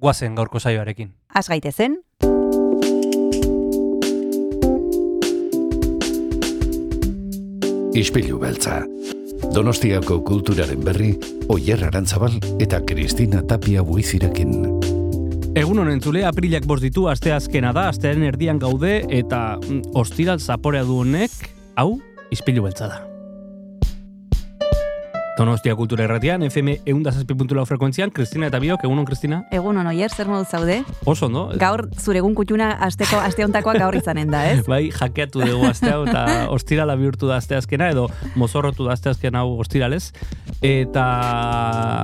guazen gaurko saioarekin. Az gaitezen, Ispilu beltza. Donostiako kulturaren berri, Oyer Arantzabal eta Kristina Tapia buizirekin. Egun honen zule, aprilak bost ditu, aste azkena da, astearen erdian gaude, eta mm, ostiral zaporea du honek, hau, izpilu beltza da. Donostia kultura erratian, FM eundazazpi.lau frekuentzian, Kristina eta Biok, egunon, Kristina? egun onoier, zer modu zaude? Oso, no? Gaur, zure egun kutxuna asteko, aste hontakoa gaur izanen da, ez? Bai, jakeatu dugu aste hau, eta ostirala bihurtu da aste azkena, edo mozorrotu da aste azkena hau ostiralez. Eta,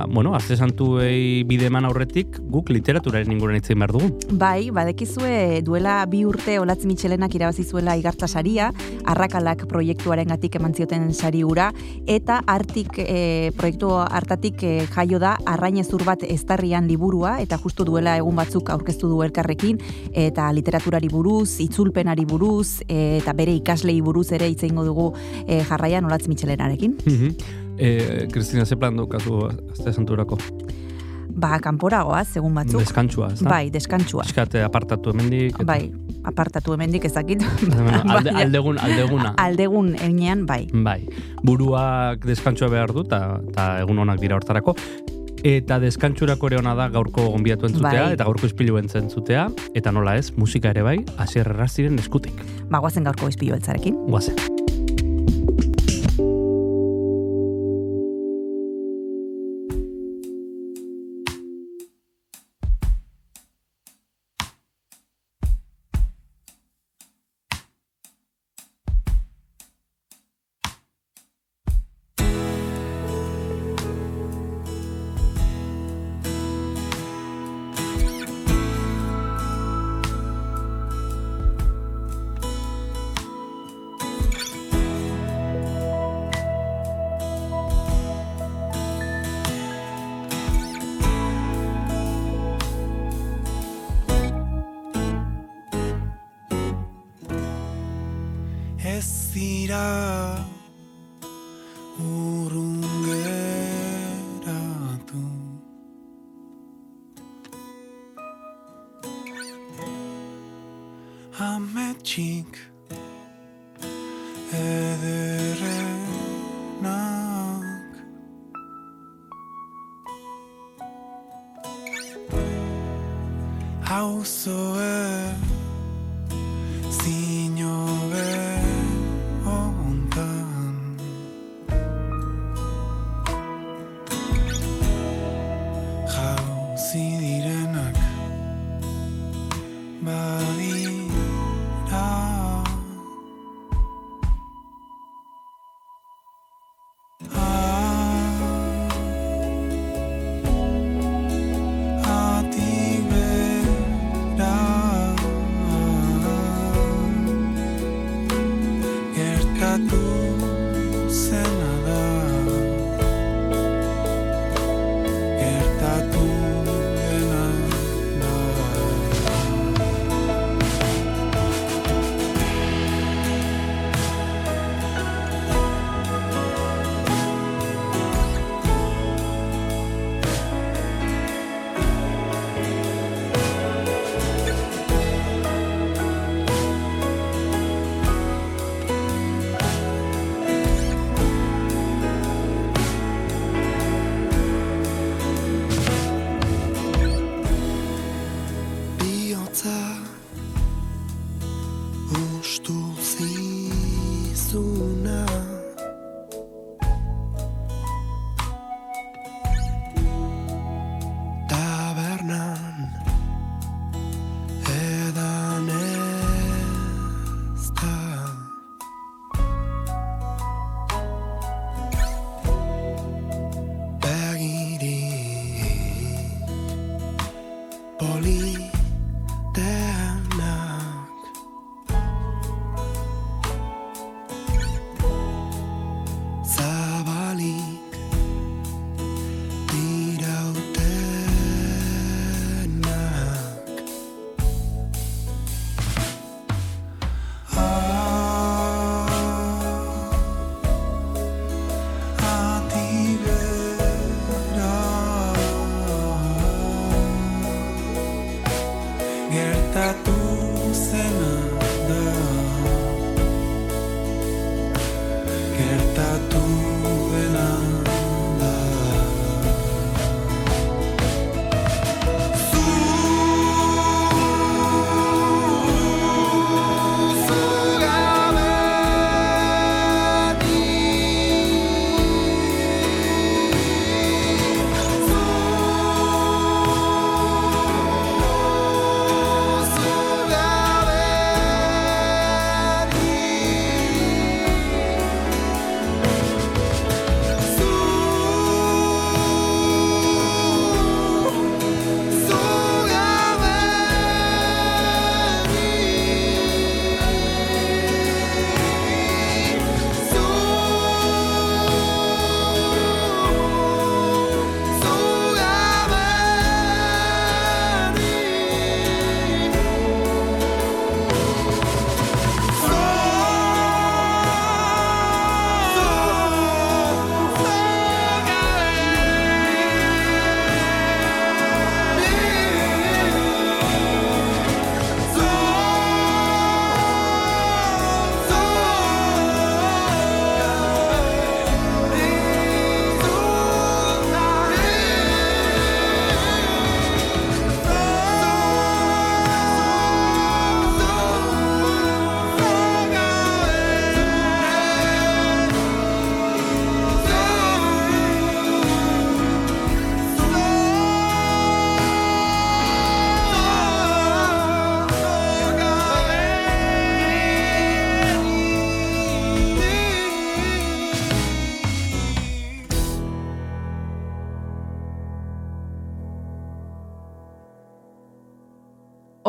bueno, aste santuei bideman aurretik, guk literaturaren inguren itzen behar dugu. Bai, badekizue duela bi urte Olatz Mitxelenak irabazi zuela igartza saria, arrakalak proiektuaren gatik eman zioten sari ura, eta artik, e, proiektu hartatik e, jaio da arrainezur bat eztarrian liburua, eta justu duela egun batzuk aurkeztu du elkarrekin, eta literaturari buruz, itzulpenari buruz, e, eta bere ikaslei buruz ere hitz egingo dugu e, jarraian Olatz Mitxelenarekin. e, Kristina, ze plan dukazu santurako? Ba, kanporagoaz, egun batzuk. Deskantsua, ez da? Bai, deskantsua. Eskate apartatu hemendik. eta- Bai, apartatu hemendik ezakit. Alde, aldegun, aldeguna. Aldegun eginean, bai. Bai, buruak deskantsua behar du, eta egun onak dira hortarako. Eta deskantsurako ere ona da gaurko gonbiatu entzutea, Bai. eta gaurko izpilu entzutea, eta nola ez, musika ere bai, asier erraziren eskutik. Ba, guazen gaurko izpilu beltzarekin. Guazen.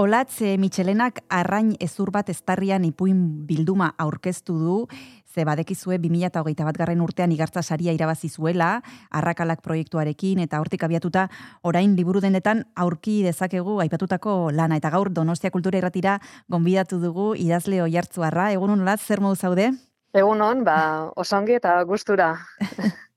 Olatz e, Michelenak arrain ezur bat eztarrian ipuin bilduma aurkeztu du, ze badekizue 2008 bat garren urtean igartza saria irabazi zuela, arrakalak proiektuarekin, eta hortik abiatuta orain liburu denetan aurki dezakegu aipatutako lana, eta gaur Donostia Kultura Irratira gonbidatu dugu idazle oiartzuarra, egun Olatz, zer modu zaude? Egun hon, ba, osongi eta gustura.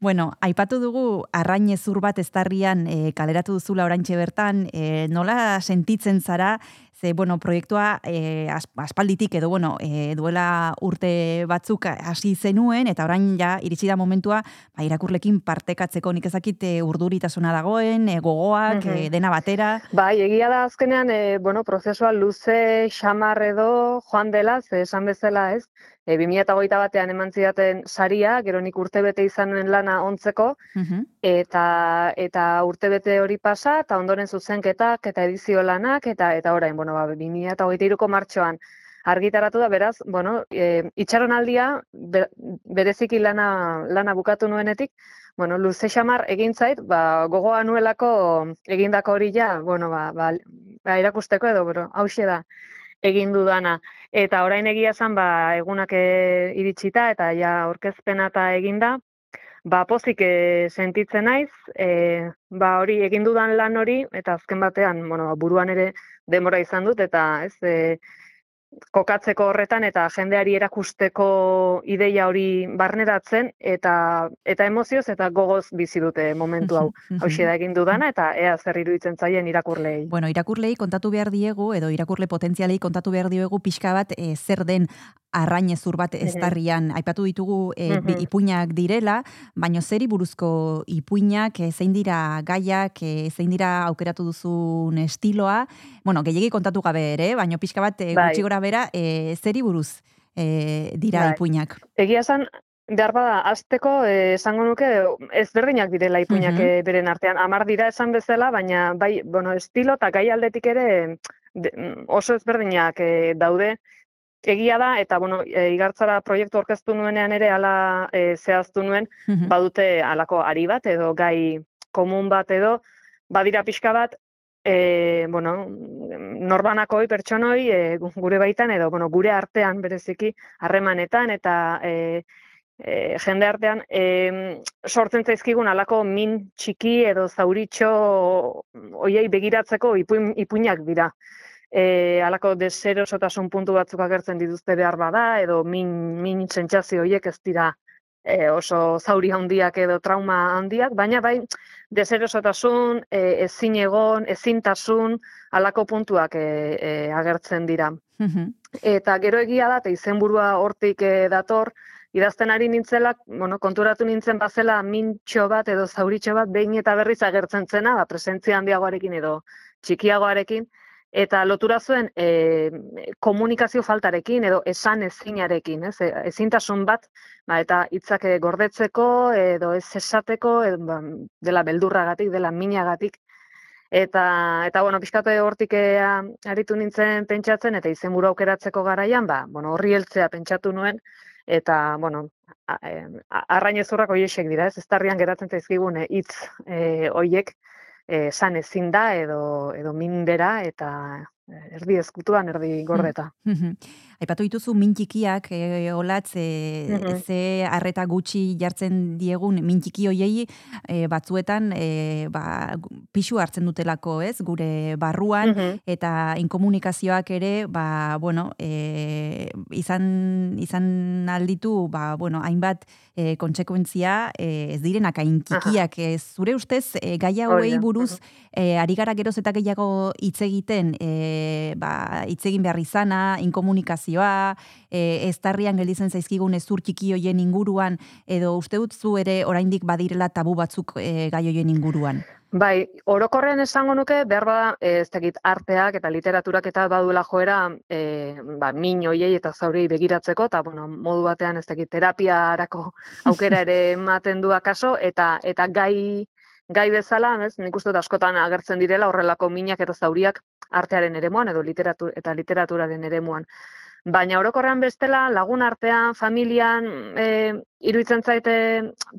Bueno, aipatu dugu arrain ezur bat eztarrian e, kaleratu duzula oraintxe bertan, e, nola sentitzen zara, ze, bueno, proiektua e, as- aspalditik edo, bueno, e, duela urte batzuk hasi zenuen, eta orain ja iritsi da momentua, ba, irakurlekin partekatzeko nik ezakit e, urduritasuna dagoen, e, gogoak, Mhm. e, dena batera. Bai, egia da azkenean, e, bueno, prozesua luze, xamar edo joan dela, ze esan bezala ez, e, 2008 batean eman zidaten saria, gero nik urtebete izan nuen lana ontzeko, Mhm. eta eta urtebete hori pasa, eta ondoren zuzenketak, eta edizio lanak, eta eta orain, bueno, ba, 2008ko martxoan argitaratu da, beraz, bueno, e, itxaronaldia, be, bereziki lana, lana bukatu nuenetik, bueno, luze xamar egin zait, ba, gogoa nuelako egindako hori ja, bueno, ba, ba, ba irakusteko edo, bero, hauxe da egin dudana. Eta orain egia esan, ba, egunak e, iritsita eta ja aurkezpena eta eginda, ba, pozik e, sentitzen naiz, e, ba, hori egin dudan lan hori, eta azken batean, bueno, ba, buruan ere denbora izan dut, eta ez, e, kokatzeko horretan eta jendeari erakusteko ideia hori barneratzen eta eta emozioz eta gogoz bizi dute momentu hau. Hauxe da egin dudana eta ea zer iruditzen zaien irakurleei. Bueno, irakurlei kontatu behar diegu, edo irakurle potentzialei kontatu behar diegu pixka bat e, zer den arrainezur bat eztarrian aipatu ditugu e, bi- Mhm. ipuinak direla, baino zeri buruzko ipuinak, e, zein dira gaiak, e, zein dira aukeratu duzun estiloa, bueno, gehiegi kontatu gabe ere, baino pixka bat e, Bai. gutxi gora bera, e, zeri buruz e, dira Bai. ipuinak. Egia esan, behar bada, azteko eh, esango nuke ezberdinak direla ipuinak Mhm. eh, beren artean. Amar dira esan bezala, baina bai, bueno, estilo eta gai aldetik ere de, mm, oso ezberdinak eh, daude. Egia da, eta bueno, e, igartzara proiektu orkestu nuenean ere ala e, zehaztu nuen, Mhm. badute halako ari bat edo gai komun bat edo, badira pixka bat, e, bueno, norbanakoi pertsonoi e, gu- gure baitan edo bueno, gure artean bereziki harremanetan eta e, e, jende artean e, sortzen zaizkigun alako min txiki edo zauritxo hoiei begiratzeko ipuin, ipuinak dira. E, alako deserosotasun puntu batzuk agertzen dituzte behar bada edo min, min sentsazio horiek ez dira e, oso zauri handiak edo trauma handiak, baina bai deserosotasun, e, ezin egon, ezintasun, alako puntuak e, e, agertzen dira. Eta gero egia da, eta izenburua hortik eh, dator, idazten ari nintzela, bueno, konturatu nintzen bazela mintxo bat edo zauritxo bat behin eta berriz agertzen zena, ba, presentzia handiagoarekin edo txikiagoarekin, eta lotura zuen e, komunikazio faltarekin edo esan ezinarekin, ez? E, ezintasun bat, ba, eta hitzak eh, gordetzeko edo ez esateko, edo, ba, dela beldurragatik, dela minagatik, Eta, eta bueno, pixkate hortik eh, aritu nintzen pentsatzen, eta izenburu aukeratzeko garaian, ba, bueno, horri heltzea pentsatu nuen, eta, bueno, a- em, a- arrainezurrak hoiexek dira, ez, ez geratzen zaizkigun eh, hitz e, hoiek, e, san ezin da, edo, edo mindera, eta eh, erdi ezkutuan, erdi gordeta. Mhm. Aipatu dituzu mintxikiak, e, olatz, e, ze arreta gutxi jartzen diegun mintxiki hoiei e, batzuetan e, ba, pixu hartzen dutelako, ez? Gure barruan eta inkomunikazioak ere, ba, bueno, e, izan, izan alditu, ba, bueno, hainbat e, kontsekuentzia e, ez direnak hain txikiak. E, zure ustez, e, gai hauei buruz, e, ari gara geroz eta gehiago hitz egiten, e, ba, hitz egin behar izana, inkomunikazioa, e, ez tarrian gelditzen zaizkigun ezur txiki hoien inguruan, edo uste dut zu ere oraindik badirela tabu batzuk e, gai hoien inguruan. Bai, orokorrean esango nuke, behar bada, eh, ez dakit, arteak eta literaturak eta baduela joera, e, ba, min hoiei eta zaurei begiratzeko, eta, bueno, modu batean, ez dakit, terapiarako aukera ere ematen du akaso, eta, eta gai, gai bezala, ez, nik uste dut askotan agertzen direla horrelako minak eta zauriak artearen eremuan, edo literatur, eta literaturaren eremuan. Baina orokorrean bestela, lagun artean, familian, e, iruditzen zaite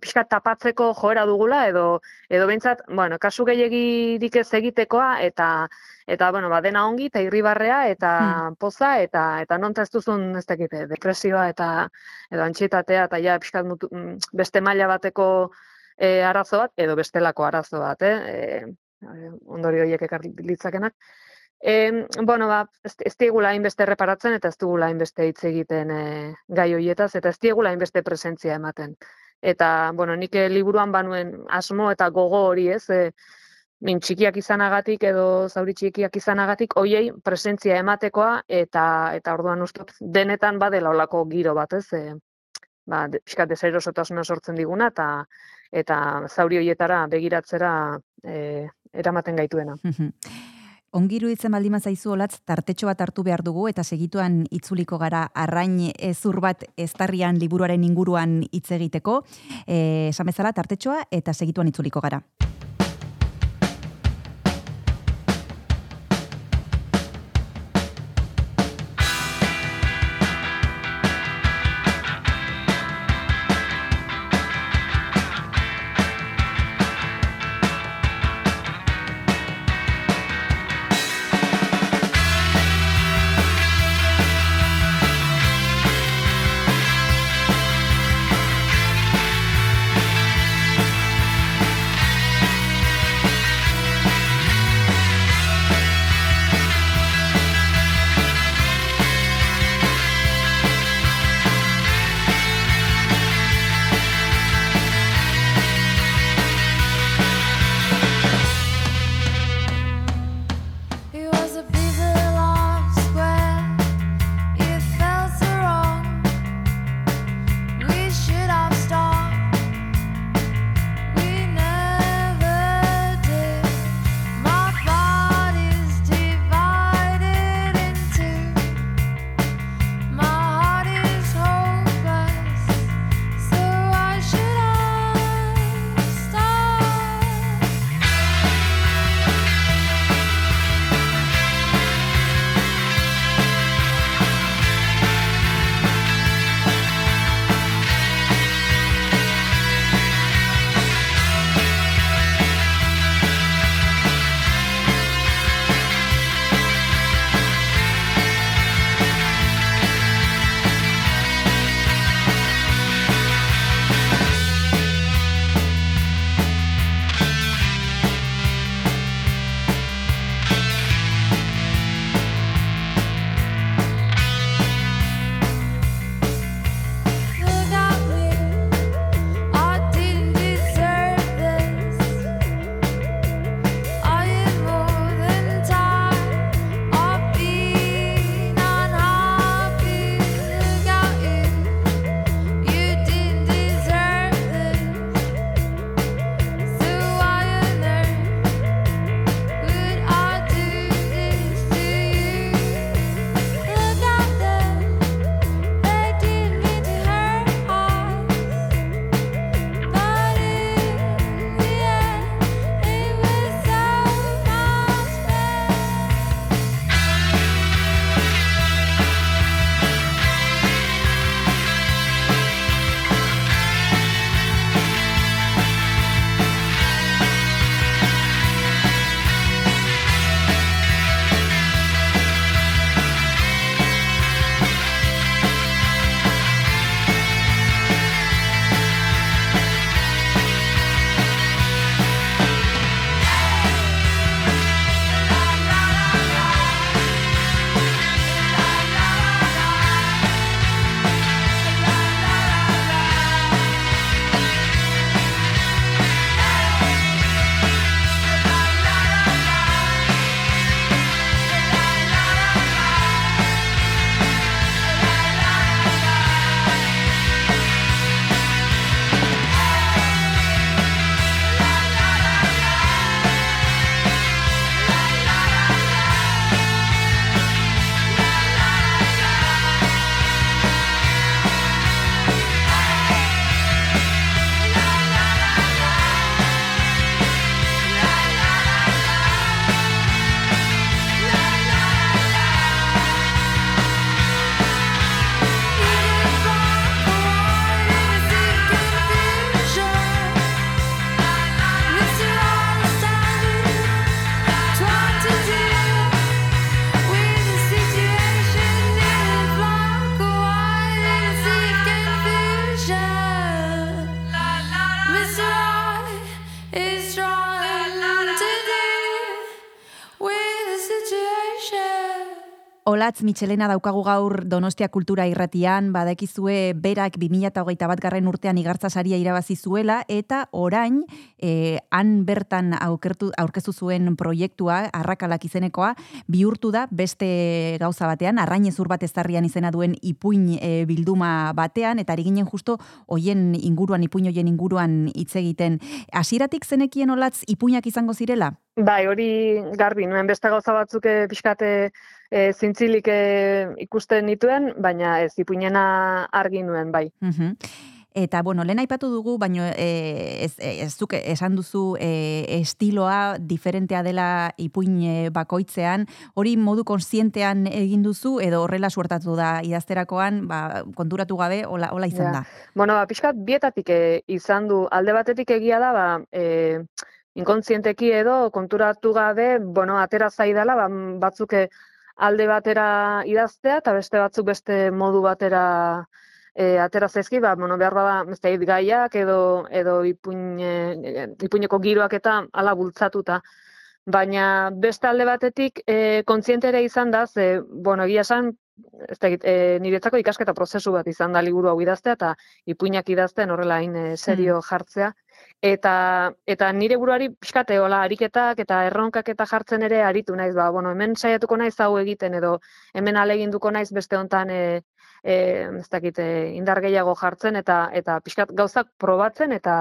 pixka tapatzeko joera dugula, edo, edo behintzat, bueno, kasu gehiagirik ez egitekoa, eta, eta bueno, ba, dena ongi, eta irribarrea, eta poza, eta, eta nonta ez duzun, ez dakit, eh, depresioa, eta, edo antxietatea, eta ja, pixkat mutu, mm, beste maila bateko e, arazo bat, edo bestelako arazo bat, eh? E, ondorio horiek ekar litzakenak. E, bueno, ba, ez, ez digula hainbeste reparatzen eta ez dugula hainbeste hitz egiten e, gai hoietaz eta ez digula hainbeste presentzia ematen. Eta, bueno, nik eh, liburuan banuen asmo eta gogo hori ez, e, min txikiak izanagatik edo zauri txikiak izanagatik, hoiei presentzia ematekoa eta eta orduan ustut denetan badela olako giro bat, ez? E, ba, pixkat deserosotasuna sortzen diguna eta eta zauri hoietara begiratzera e, eramaten gaituena. Mhm. Ongi iruditzen baldin zaizu olatz, tartetxo bat hartu behar dugu eta segituan itzuliko gara arrain ezur bat eztarrian liburuaren inguruan hitz egiteko. Eh, esan bezala tartetxoa eta segituan itzuliko gara. Olatz Michelena daukagu gaur Donostia Kultura Irratian, badakizue berak 2021 bat garren urtean igartza saria irabazi zuela eta orain eh, han bertan aukertu aurkeztu zuen proiektua Arrakalak izenekoa bihurtu da beste gauza batean arrainezur bat ezarrian izena duen ipuin eh, bilduma batean eta ari ginen justo hoien inguruan ipuin hoien inguruan hitz egiten. Hasieratik zenekien Olatz ipuinak izango zirela? Bai, hori garbi, nuen beste gauza batzuk eh, pixkate e, zintzilik eh, ikusten nituen, baina ez ipuinena argi nuen, bai. Mhm. Eta, bueno, lehen aipatu dugu, baino e, ez, ez zuk esan duzu e, estiloa diferentea dela ipuin e, bakoitzean, hori modu konsientean egin duzu, edo horrela suertatu da idazterakoan, ba, konturatu gabe, hola, hola izan Ja. da. Bueno, ba, pixkat bietatik e, izan du, alde batetik egia da, ba, e, inkontzienteki edo konturatu gabe, bueno, atera zaidala, ba, batzuk e, alde batera idaztea, eta beste batzuk beste modu batera e, atera zaizki, ba, bueno, behar bada, ez gaiak edo, edo ipuin, e, ipuineko giroak eta ala bultzatuta. Baina beste alde batetik e, kontziente ere izan da, ze, bueno, egia esan, ez dakit, e, niretzako ikasketa prozesu bat izan da liburu hau idaztea, eta ipuinak idazten horrela hain e, serio jartzea. Eta, eta nire buruari pixkate, hola, ariketak eta erronkak eta jartzen ere aritu naiz, ba, bueno, hemen saiatuko naiz hau egiten edo hemen aleginduko naiz beste hontan e, e, ez dakit, e, indar gehiago jartzen eta eta pixkat gauzak probatzen eta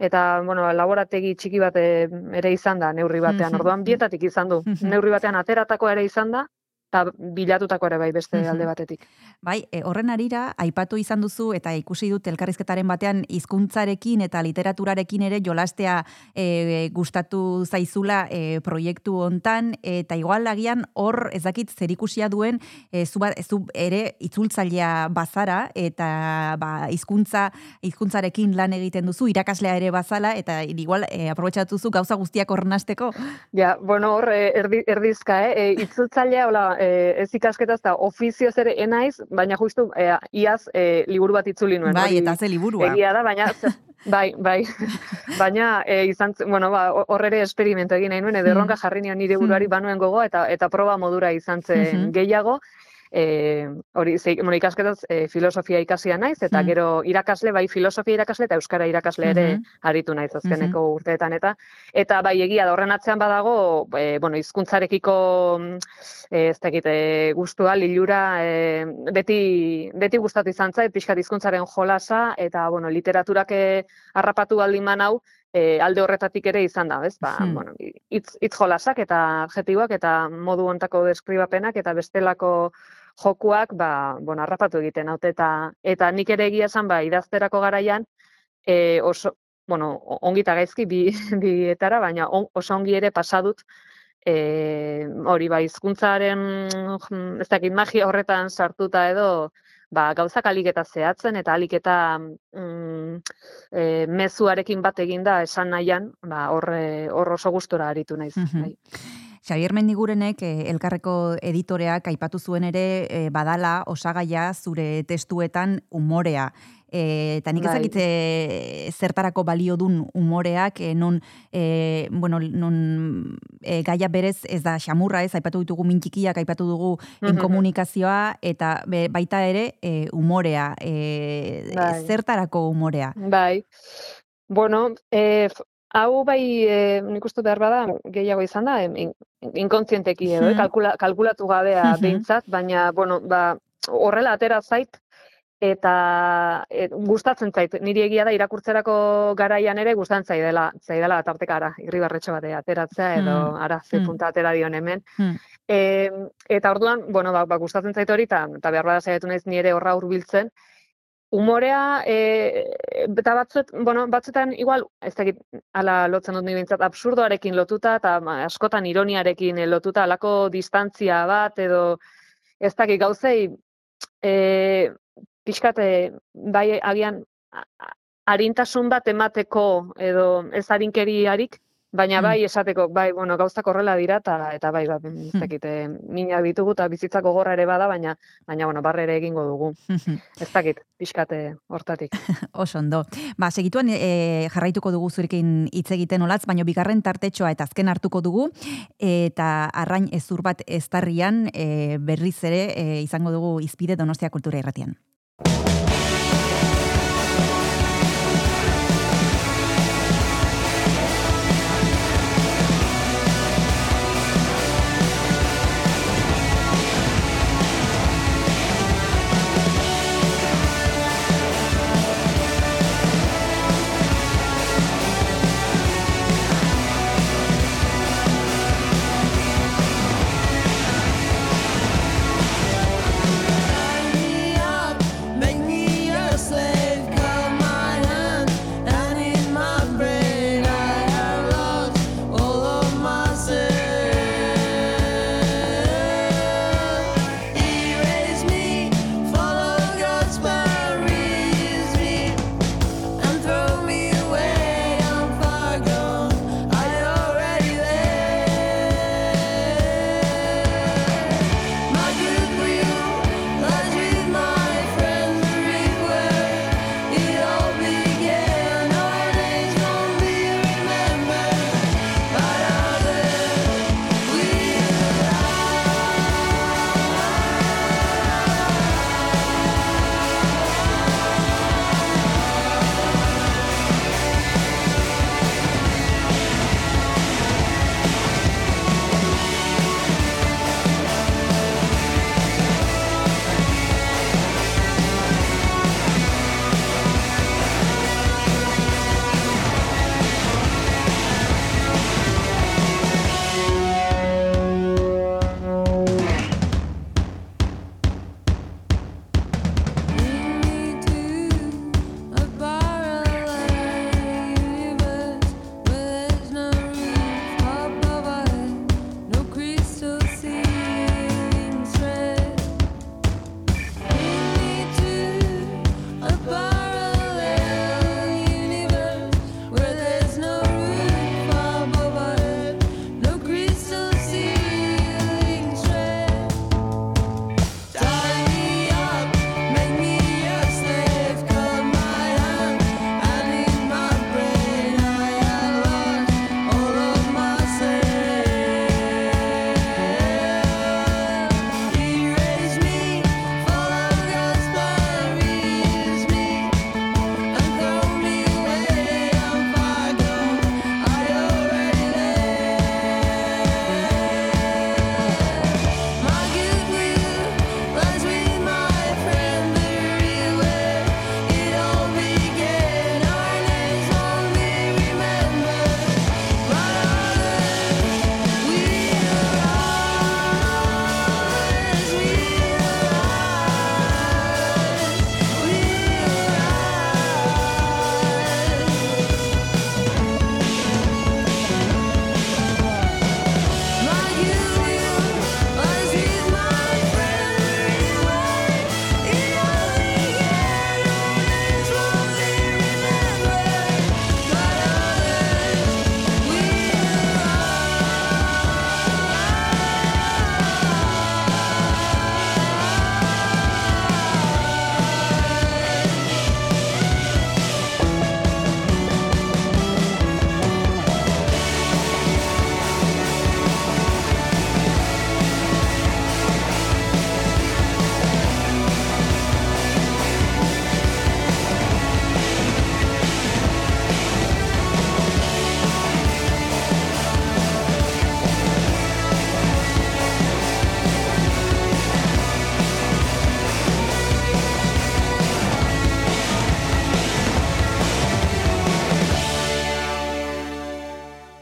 eta bueno, laborategi txiki bat e, ere izan da neurri batean. Mhm. Orduan bietatik izan du. Mhm. Neurri batean ateratako ere izan da eta bilatutako ere bai beste alde batetik. Bai, e, horren arira, aipatu izan duzu eta ikusi dut elkarrizketaren batean hizkuntzarekin eta literaturarekin ere jolastea e, gustatu zaizula e, proiektu hontan eta igual agian hor ez dakit zerikusia duen e, zu, ba- zu ere itzultzailea bazara eta ba, hizkuntza hizkuntzarekin lan egiten duzu irakaslea ere bazala eta igual e, aprobetxatu duzu gauza guztiak hornasteko. Ja, bueno, hor eh, erdi, erdizka, eh? E, itzultzailea, hola, eh, ez ikasketaz eta ofizioz ere enaiz, baina justu eh, iaz eh, liburu bat itzuli nuen. bai, eta ze liburua. Egia da, baina bai, bai. baina eh, izan bueno, ba hor ere esperimentu egin nahi nuen edo erronka jarri nion nire buruari banuen gogo eta eta proba modura izan zen gehiago. Eh, hori zei, bueno, ikasketaz eh, filosofia ikasia naiz eta Mm. gero irakasle bai filosofia irakasle eta euskara irakasle ere Mhm. aritu naiz azkeneko urteetan eta eta bai egia da horren atzean badago eh, bueno, hizkuntzarekiko mm, eh, ez dakit eh, gustua lilura eh, beti beti gustatu izan zait pixkat hizkuntzaren jolasa eta bueno, literaturak harrapatu baldin manau e, alde horretatik ere izan da, ez? Ba, Hmm. bueno, hitz hitz jolasak eta adjetiboak eta modu hontako deskribapenak eta bestelako jokuak, ba, bueno, harrapatu egiten haute eta eta nik ere egia esan ba idazterako garaian e, oso bueno, ongi eta gaizki bi bietara, baina on, oso ongi ere pasadut e, hori ba hizkuntzaren mm, ez dakit magia horretan sartuta edo ba, gauzak alik eta zehatzen eta alik eta mm, e, mezuarekin bat eginda esan nahian, ba, hor, hor oso gustora aritu naiz. Mhm. bai. Xabier Mendigurenek eh, elkarreko editoreak aipatu zuen ere eh, badala osagaia zure testuetan umorea. E, eta nik Bai. ezakit eh, zertarako balio dun umoreak, eh, non, eh, bueno, non eh, gaia berez ez da xamurra ez, aipatu ditugu mintxikiak, aipatu dugu Mhm. inkomunikazioa, eta be, baita ere eh, umorea. Eh, Bai. Zertarako umorea? Bai. Bueno, e, hau bai e, nik uste behar bada gehiago izan da, in, in- inkontzienteki edo, eh, Mhm. kalkula, kalkulatu gabea Mhm. behintzat, baina, bueno, ba, horrela atera zait, eta e, gustatzen zait, niri egia da irakurtzerako garaian ere gustatzen zaidela, zaidela tarteka ara, irribarretxo bat ateratzea edo Hmm. ara ze Hmm. punta atera dion hemen. Hmm. E, eta orduan, bueno, ba, ba, gustatzen zait hori, eta, behar bada saiatu naiz ni ere horra hurbiltzen. Umorea, e, eta batzut, bueno, batzuetan igual, ez dakit, ala lotzen dut ni behintzat, absurdoarekin lotuta, eta askotan ironiarekin eh, lotuta, alako distantzia bat, edo ez dakit gauzei, e, pixkate, bai agian, arintasun bat emateko, edo ez arinkeriarik, Baina Mm. bai esateko, bai, bueno, gauzak horrela dira eta eta bai, ba, ez Mm. dakit, eh, minak ditugu eta bizitzako gogorra ere bada, baina baina bueno, barre ere egingo dugu. Ez dakit, pixkate hortatik. Oso ondo. Ba, segituan e, jarraituko dugu zurekin hitz egiten olatz, baina bigarren tartetxoa eta azken hartuko dugu, eta arrain ezur bat eztarrian e, berriz ere e, izango dugu izpide Donostia Kultura Irratian.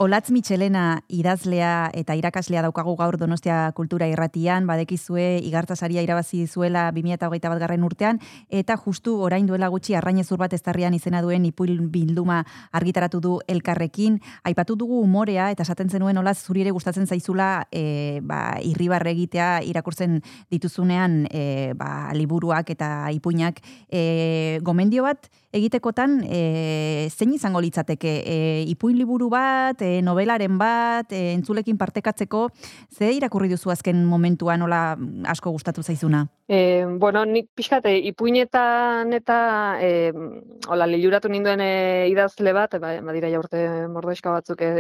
Olatz Michelena idazlea eta irakaslea daukagu gaur Donostia Kultura Irratian, badekizue igartza saria irabazi zuela 2021 garren urtean eta justu orain duela gutxi arrainezur bat eztarrian izena duen ipuil bilduma argitaratu du elkarrekin. Aipatu dugu umorea eta esaten zenuen Olatz zuri ere gustatzen zaizula e, ba, irribarre egitea irakurtzen dituzunean e, ba, liburuak eta ipuinak. E, gomendio bat egitekotan e, zein izango litzateke? E, ipuin liburu bat, e, e, novelaren bat, e, entzulekin partekatzeko, ze irakurri duzu azken momentuan, nola asko gustatu zaizuna? E, bueno, nik pixkate, ipuinetan eta e, hola, liluratu ninduen e, idazle bat, ba, badira ja urte mordoiska batzuk e,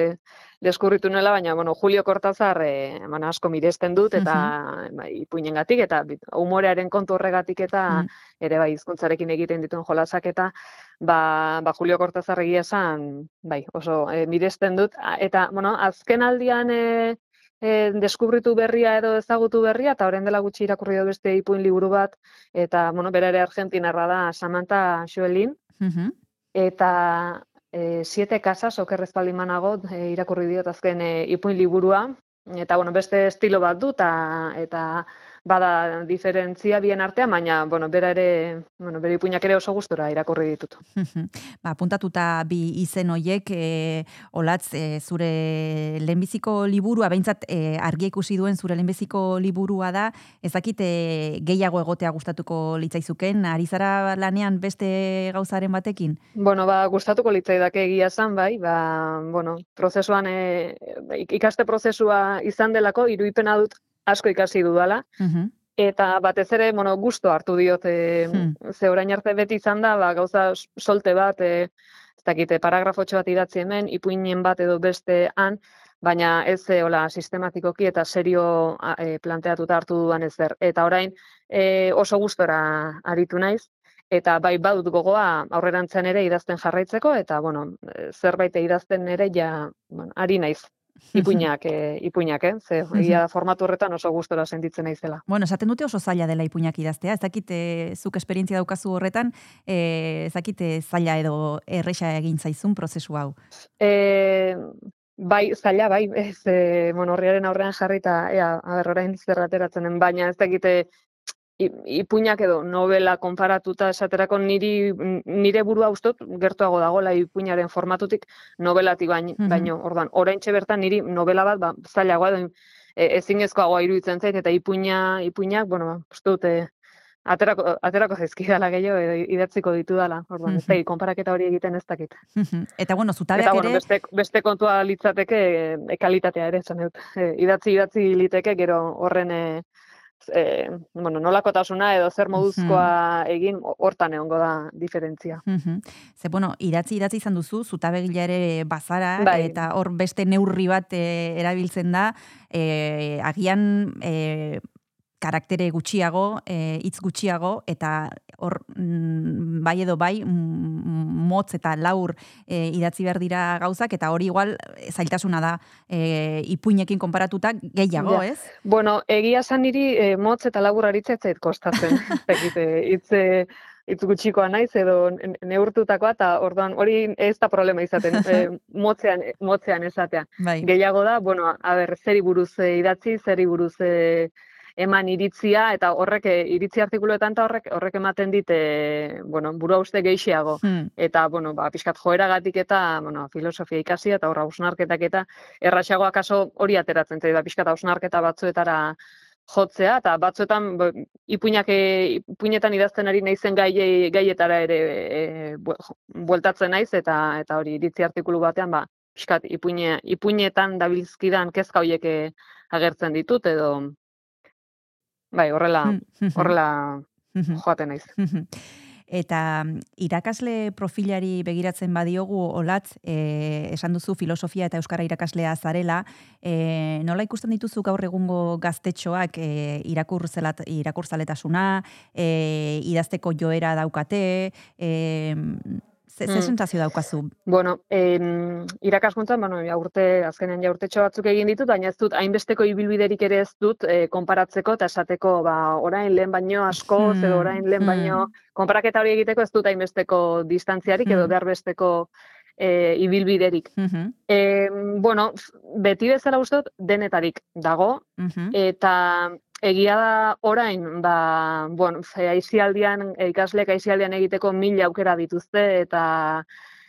deskurritu nuela, baina, bueno, Julio Cortázar e, bueno, asko miresten dut, eta bai, ipuinengatik, eta humorearen kontu horregatik, eta Mm. ere bai, hizkuntzarekin egiten dituen jolasak, eta ba, ba Julio Cortázar egia esan, bai, oso e, miresten dut, eta, bueno, azken aldian e, e, deskubritu berria edo ezagutu berria, eta orain dela gutxi irakurri dut beste ipuin liburu bat, eta, bueno, bera ere argentinarra da, Samantha Joelin, Mhm. eta e, siete casas, okerrez baldin banago, e, irakurri diot azken e, ipuin liburua, eta, bueno, beste estilo bat du, eta, eta bada diferentzia bien artean, baina, bueno, bera ere, bueno, bere ipuinak ere oso gustora irakurri ditut. ba, puntatuta bi izen hoiek, e, olatz, e, zure lehenbiziko liburua, behintzat e, argi ikusi duen zure lehenbiziko liburua da, ez dakit e, gehiago egotea gustatuko litzaizuken, ari zara lanean beste gauzaren batekin? Bueno, ba, gustatuko litzaidake egia esan, bai, ba, bueno, prozesuan, e, ikaste prozesua izan delako, iruipena dut asko ikasi dudala, Mhm. Eta batez ere, bueno, gusto hartu diot, e, Hmm. ze orain arte beti izan da, ba, gauza solte bat, e, ez dakite, paragrafotxo bat idatzi hemen, ipuinen bat edo beste han, baina ez e, hola, sistematikoki eta serio e, planteatuta hartu dudan ezer. Eta orain e, oso gustora aritu naiz, eta bai badut gogoa aurrerantzean ere idazten jarraitzeko, eta bueno, zerbait idazten ere ja, bueno, ari naiz. Ipuinak, e, ipuinak, eh? Ze, egia da formatu horretan oso gustora sentitzen naizela. Bueno, esaten dute oso zaila dela ipuinak idaztea, ez dakit e, zuk esperientzia daukazu horretan, e, ez dakit zaila edo erresa egin zaizun prozesu hau. E, bai, zaila, bai, ez, e, bueno, horriaren aurrean jarri eta, ea, a ber, orain zer ateratzen den, baina ez dakite ipuinak edo novela konparatuta esaterako niri, nire burua ustot gertuago dagoela ipuinaren formatutik novelati baino, Mhm. baino orduan, oraintxe bertan niri novela bat, ba, zailagoa edo e, ezinezkoagoa iruditzen zait, eta ipuina, ipuinak, bueno, ba, uste dute, aterako, aterako zaizkidala gehiago edo idatziko ditudala, orduan, ez Mhm. dakit, konparaketa hori egiten ez dakit. Eta bueno, zutabeak Eta, bueno, ere... beste, beste kontua litzateke e, kalitatea ere, esan dut. E, idatzi idatzi liteke gero horren e, e, bueno, nolakotasuna edo zer moduzkoa egin ho- hortan egongo da diferentzia. Mhm. Ze, bueno, idatzi idatzi izan duzu, zutabegila ere bazara, Bai. eta hor beste neurri bat e, erabiltzen da, e, agian e, karaktere gutxiago, e, hitz gutxiago, eta hor mm, bai edo bai mm, motz eta laur e, idatzi behar dira gauzak, eta hori igual e, zailtasuna da e, ipuinekin konparatuta gehiago, Ja. ez? Bueno, egia esan niri e, motz eta labur aritza ez zait kostatzen. Ez dakit, e, hitz e, hitz gutxikoa naiz edo ne- neurtutakoa eta orduan hori ez da problema izaten, e, motzean, motzean esatea. Bai. Gehiago da, bueno, a ber, zeri buruz e, idatzi, zeri buruz e, eman iritzia, eta horrek, e, iritzi artikuluetan eta horrek, horrek ematen dit, e, bueno, burua uste gehiago. Hmm. Eta, bueno, ba, pixkat joeragatik eta, bueno, filosofia ikasia eta horra hausnarketak eta erraxago akaso hori ateratzen zait, ba, pixkat hausnarketa batzuetara jotzea, eta batzuetan bo, ipuinak, e, ipuinetan idazten ari naizen gai, gaietara ere e, bu- bueltatzen naiz, eta eta hori iritzi artikulu batean, ba, pixkat ipuine, ipuinetan dabilzkidan kezka horiek e, agertzen ditut, edo bai, horrela, Mhm. horrela Mhm. joaten naiz. Eta mm, irakasle profilari begiratzen badiogu olatz, e, esan duzu filosofia eta euskara irakaslea zarela, e, nola ikusten dituzu gaur egungo gaztetxoak e, irakurzelat, irakurzaletasuna, e, idazteko joera daukate, e, ze, ze Mm. sensazio daukazu? Bueno, em, irakaskuntzan, bueno, ja urte, azkenean ja urtetxo batzuk egin ditut, baina ez dut, hainbesteko ibilbiderik ere ez dut e, konparatzeko eta esateko, ba, orain lehen baino asko, Hmm, edo orain lehen baino, konparaketa hori egiteko ez dut hainbesteko distantziarik edo Hmm. behar besteko e, ibilbiderik. Mhm, E, bueno, beti bezala uste dut denetarik dago, mhm, eta egia da orain, ba, bueno, ze aisialdian, e, ikasleek aisialdian egiteko mila aukera dituzte, eta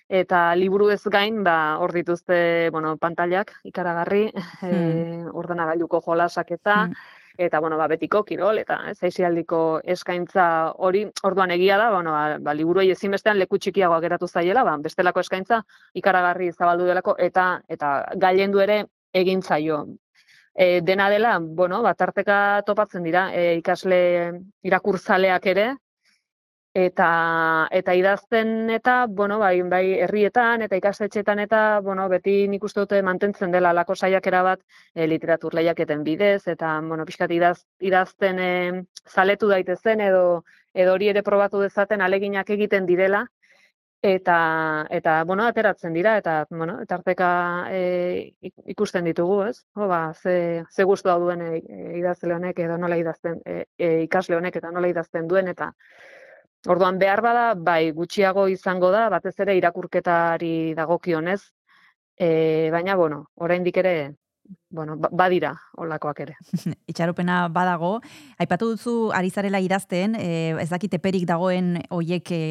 eta liburu ez gain, ba, hor dituzte, bueno, pantailak ikaragarri, e, ordenagailuko jolasak eta, Mm. eta bueno, ba, betiko kirol eta ez aisialdiko eskaintza hori orduan egia da, bueno, ba, ba liburuei ezinbestean leku txikiagoa geratu zaiela, ba, bestelako eskaintza ikaragarri zabaldu delako eta eta gailendu ere egin zaio. E, dena dela, bueno, ba, tarteka topatzen dira e, ikasle irakurzaleak ere, eta eta idazten eta bueno bai bai herrietan eta ikastetxeetan eta bueno beti nik uste dute mantentzen dela lako saiakera bat e, literatur lehiaketen bidez eta bueno pixkat idaz, idazten e, zaletu daitezen edo edo hori ere probatu dezaten aleginak egiten direla eta eta bueno ateratzen dira eta bueno tarteka e, ik- ikusten ditugu, ez? Jo, ba, ze ze gustua duen e, idazle honek edo nola idazten e, e, ikasle honek eta nola idazten duen eta Orduan behar bada, bai, gutxiago izango da, batez ere irakurketari dagokionez, e, baina, bueno, oraindik ere, bueno, ba- badira olakoak ere. Itxaropena badago. Aipatu duzu ari zarela idazten, e, ez dakit eperik dagoen hoiek e,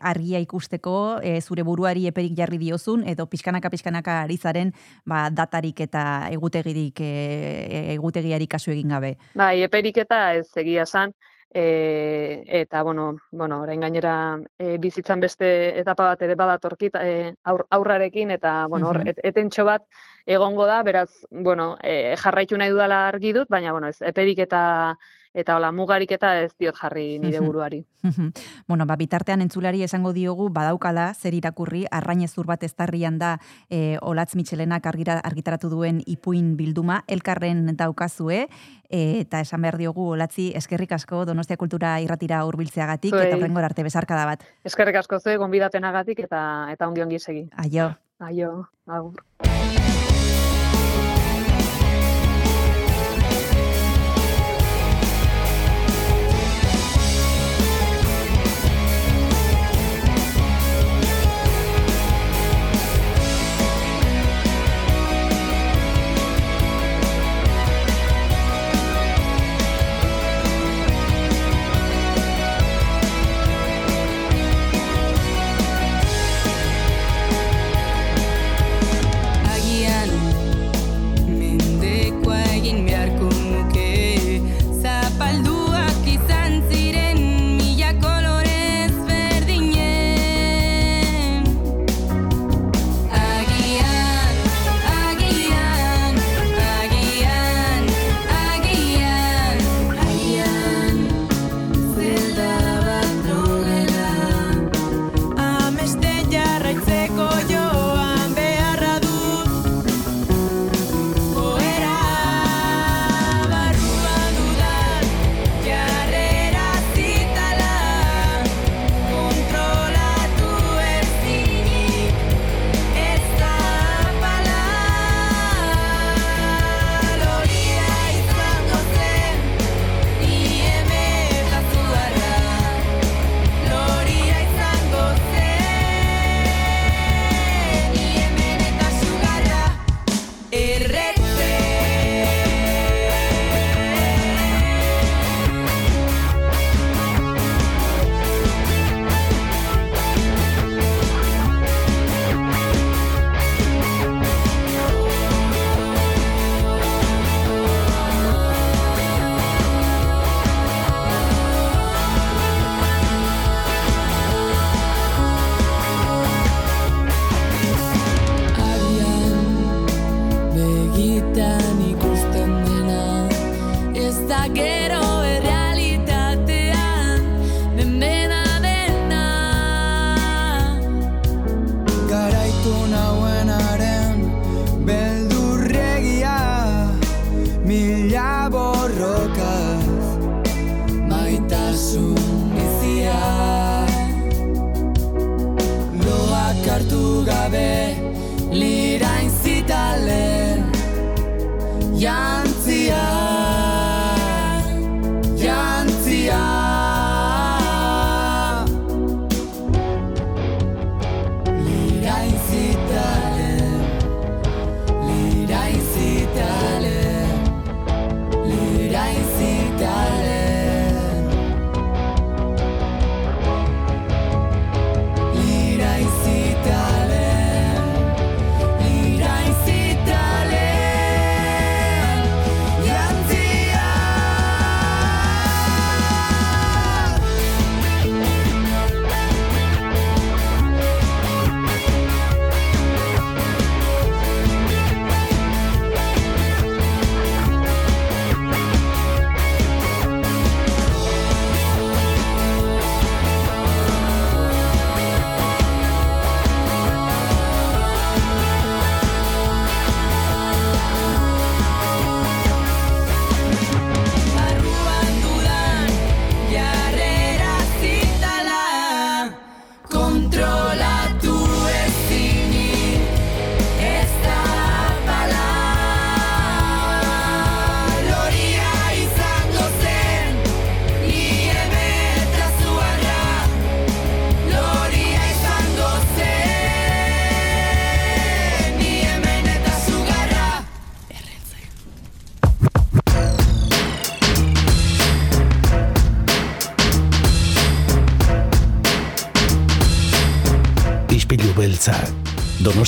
argia ikusteko, e, zure buruari eperik jarri diozun, edo pixkanaka pixkanaka ari zaren ba, datarik eta egutegirik, e, egutegiari kasu egin gabe. Bai, eperik eta ez egia esan, e, eta, bueno, bueno, orain gainera e, bizitzan beste etapa bat ere badatorkit e, aur, aurrarekin, eta, bueno, hor, et, etentxo bat egongo da, beraz, bueno, e, jarraitu nahi dudala argi dut, baina, bueno, ez, eperik eta, eta hola, mugarik eta ez diot jarri nire buruari. bueno, ba, bitartean entzulari esango diogu, badaukala, zer irakurri, arrainezur bat eztarrian da e, Olatz Mitxelenak argira, argitaratu duen ipuin bilduma, elkarren daukazue, e, eta esan behar diogu Olatzi eskerrik asko Donostia Kultura irratira hurbiltzeagatik eta horrengor arte bezarkada bat. Eskerrik asko ze, gonbidapenagatik eta eta ongi ongi segi. Aio. Aio, agur.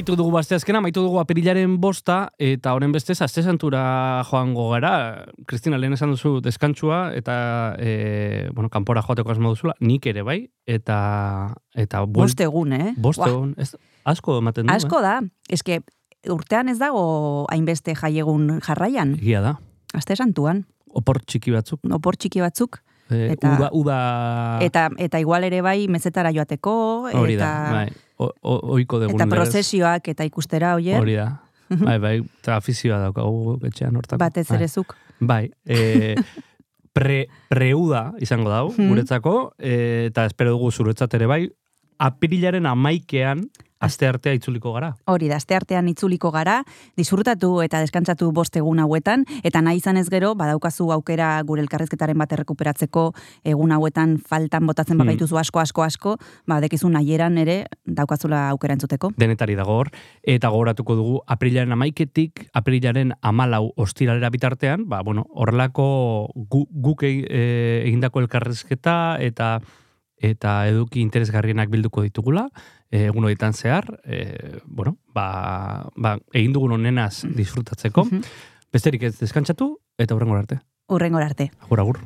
Amaitu dugu basteazkena, amaitu dugu apirilaren bosta, eta horren bestez, aste santura joango gara. Kristina, lehen esan duzu deskantsua, eta, e, bueno, kanpora joateko asmo duzula, nik ere bai, eta... eta buel- Bost egun, eh? Bost egun, ez, asko ematen du, Asko da, eske urtean ez dago hainbeste jaiegun jarraian, eh? Egia da. aste santuan, Opor txiki batzuk. opor txiki batzuk, E, Eta- uda, uda... eta eta igual ere bai mezetara joateko, Hori eta, da, bai. Oiko dugun eta prozesioak eta ikustera oier, Hori da. Bai, bai, eta afizioa daukagu etxean hortako. batez Bai. ere zuk. Bai, e, pre, preuda izango dau, Mhm. guretzako, e, eta espero dugu zuretzat ere bai, apirilaren amaikean aste artea itzuliko gara. Hori da, aste artean itzuliko gara, disfrutatu eta deskantzatu bost egun hauetan, eta nahi izan ez gero, badaukazu aukera gure elkarrezketaren bat errekuperatzeko egun hauetan faltan botatzen Hmm. bagaituzu asko, asko, asko, ba, dekizu nahieran ere daukazula aukera entzuteko. Denetari dago hor, eta gogoratuko dugu aprilaren amaiketik, aprilaren amalau ostiralera bitartean, ba, bueno, horrelako gu, guk e, e, egindako elkarrezketa eta eta eduki interesgarrienak bilduko ditugula, egun horietan zehar, e, bueno, ba, ba, egin dugun honenaz disfrutatzeko. Mhm. Besterik ez deskantzatu, eta hurrengo arte. Urrengor arte. Agur, agur.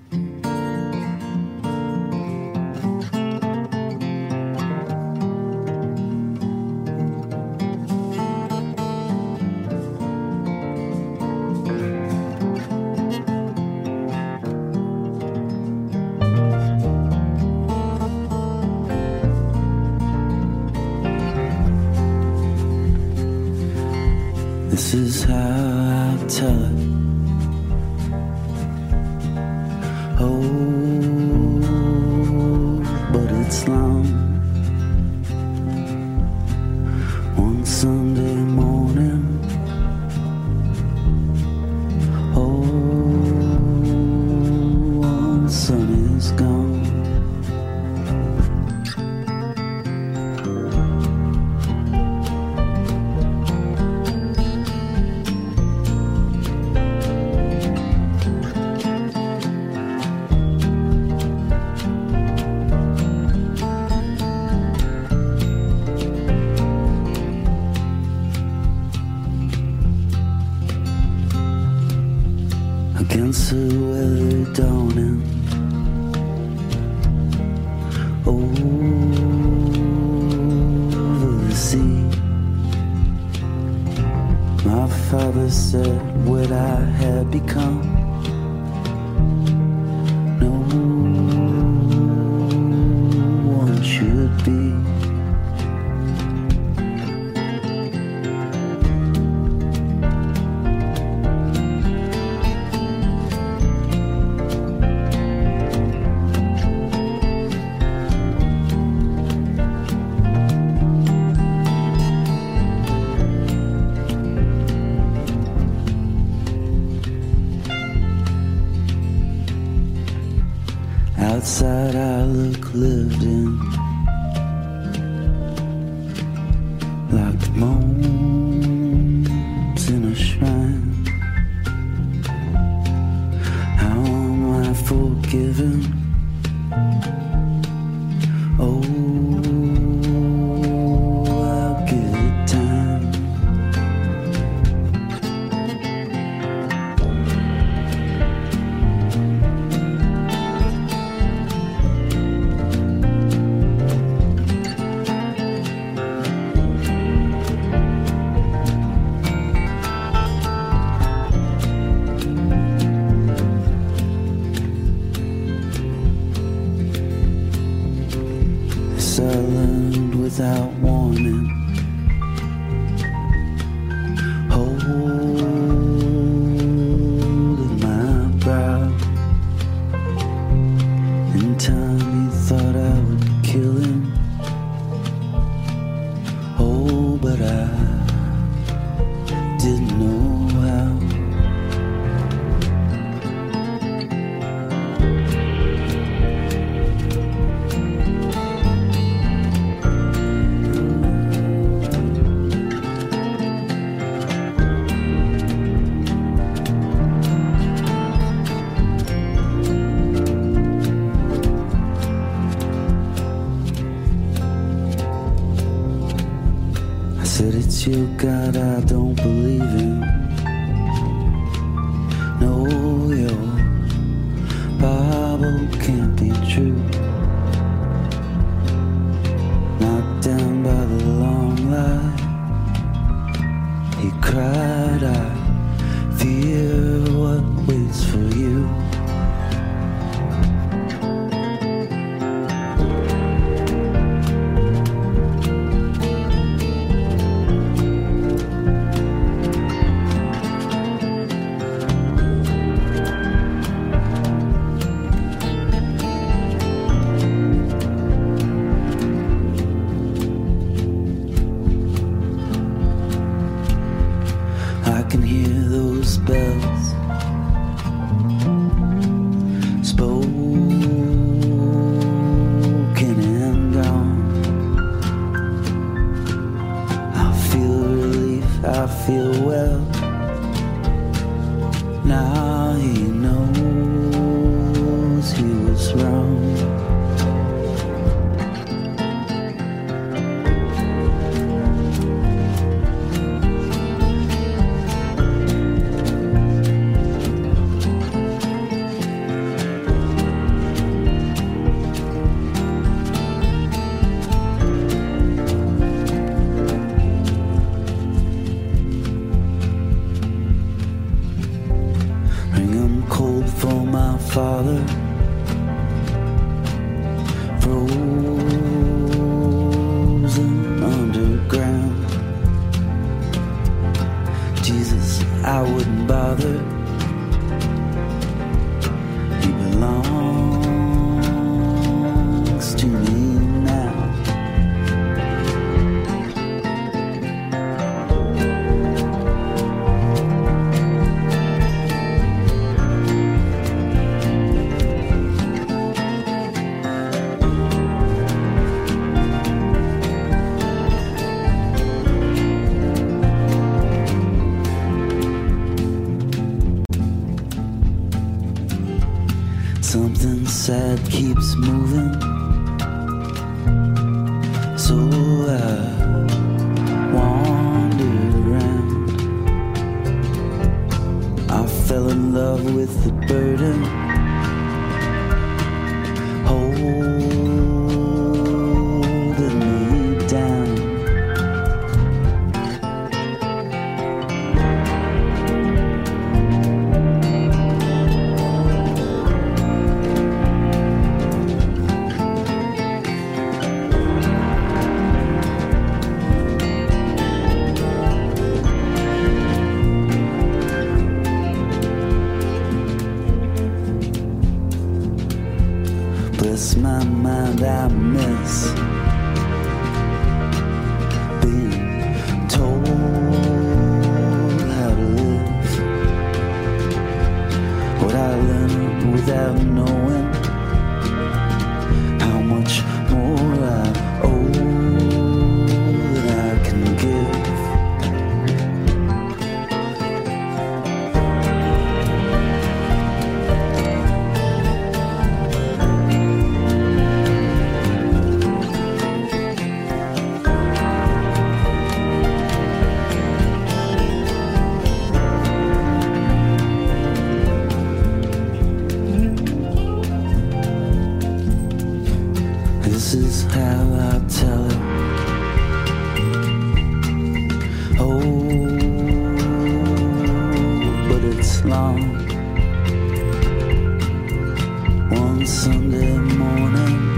Sunday morning,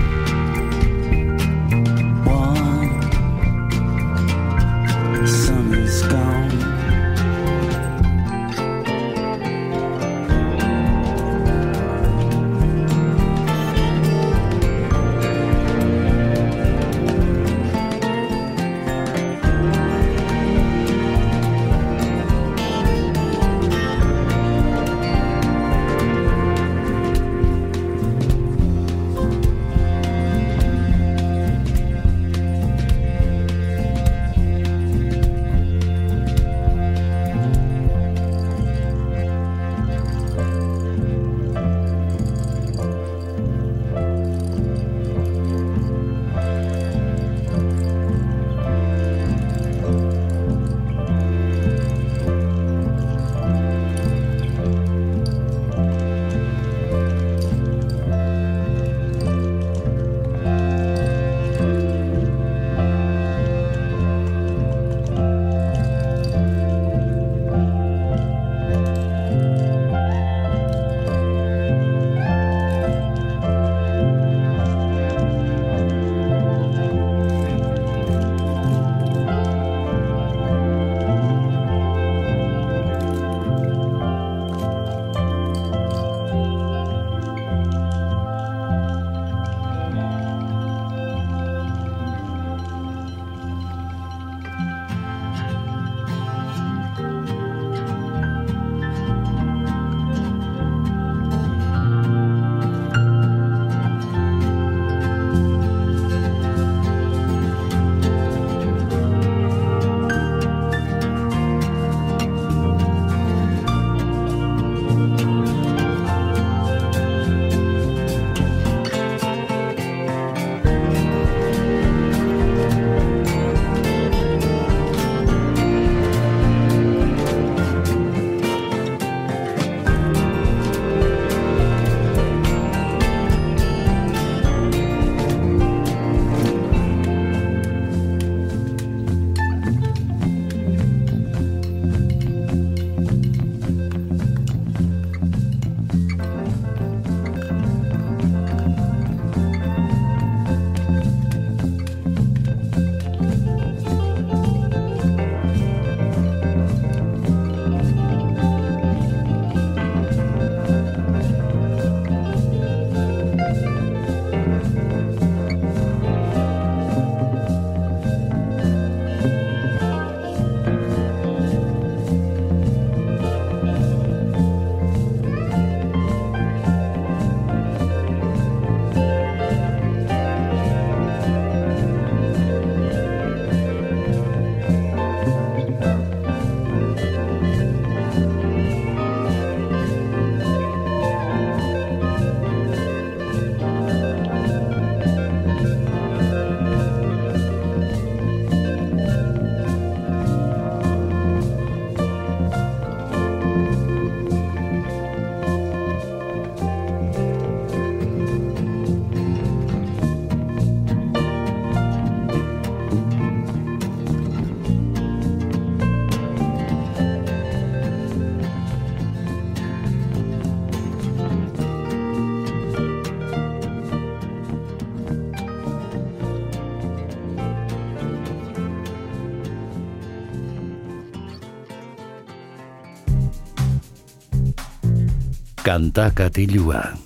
Kanta katilua.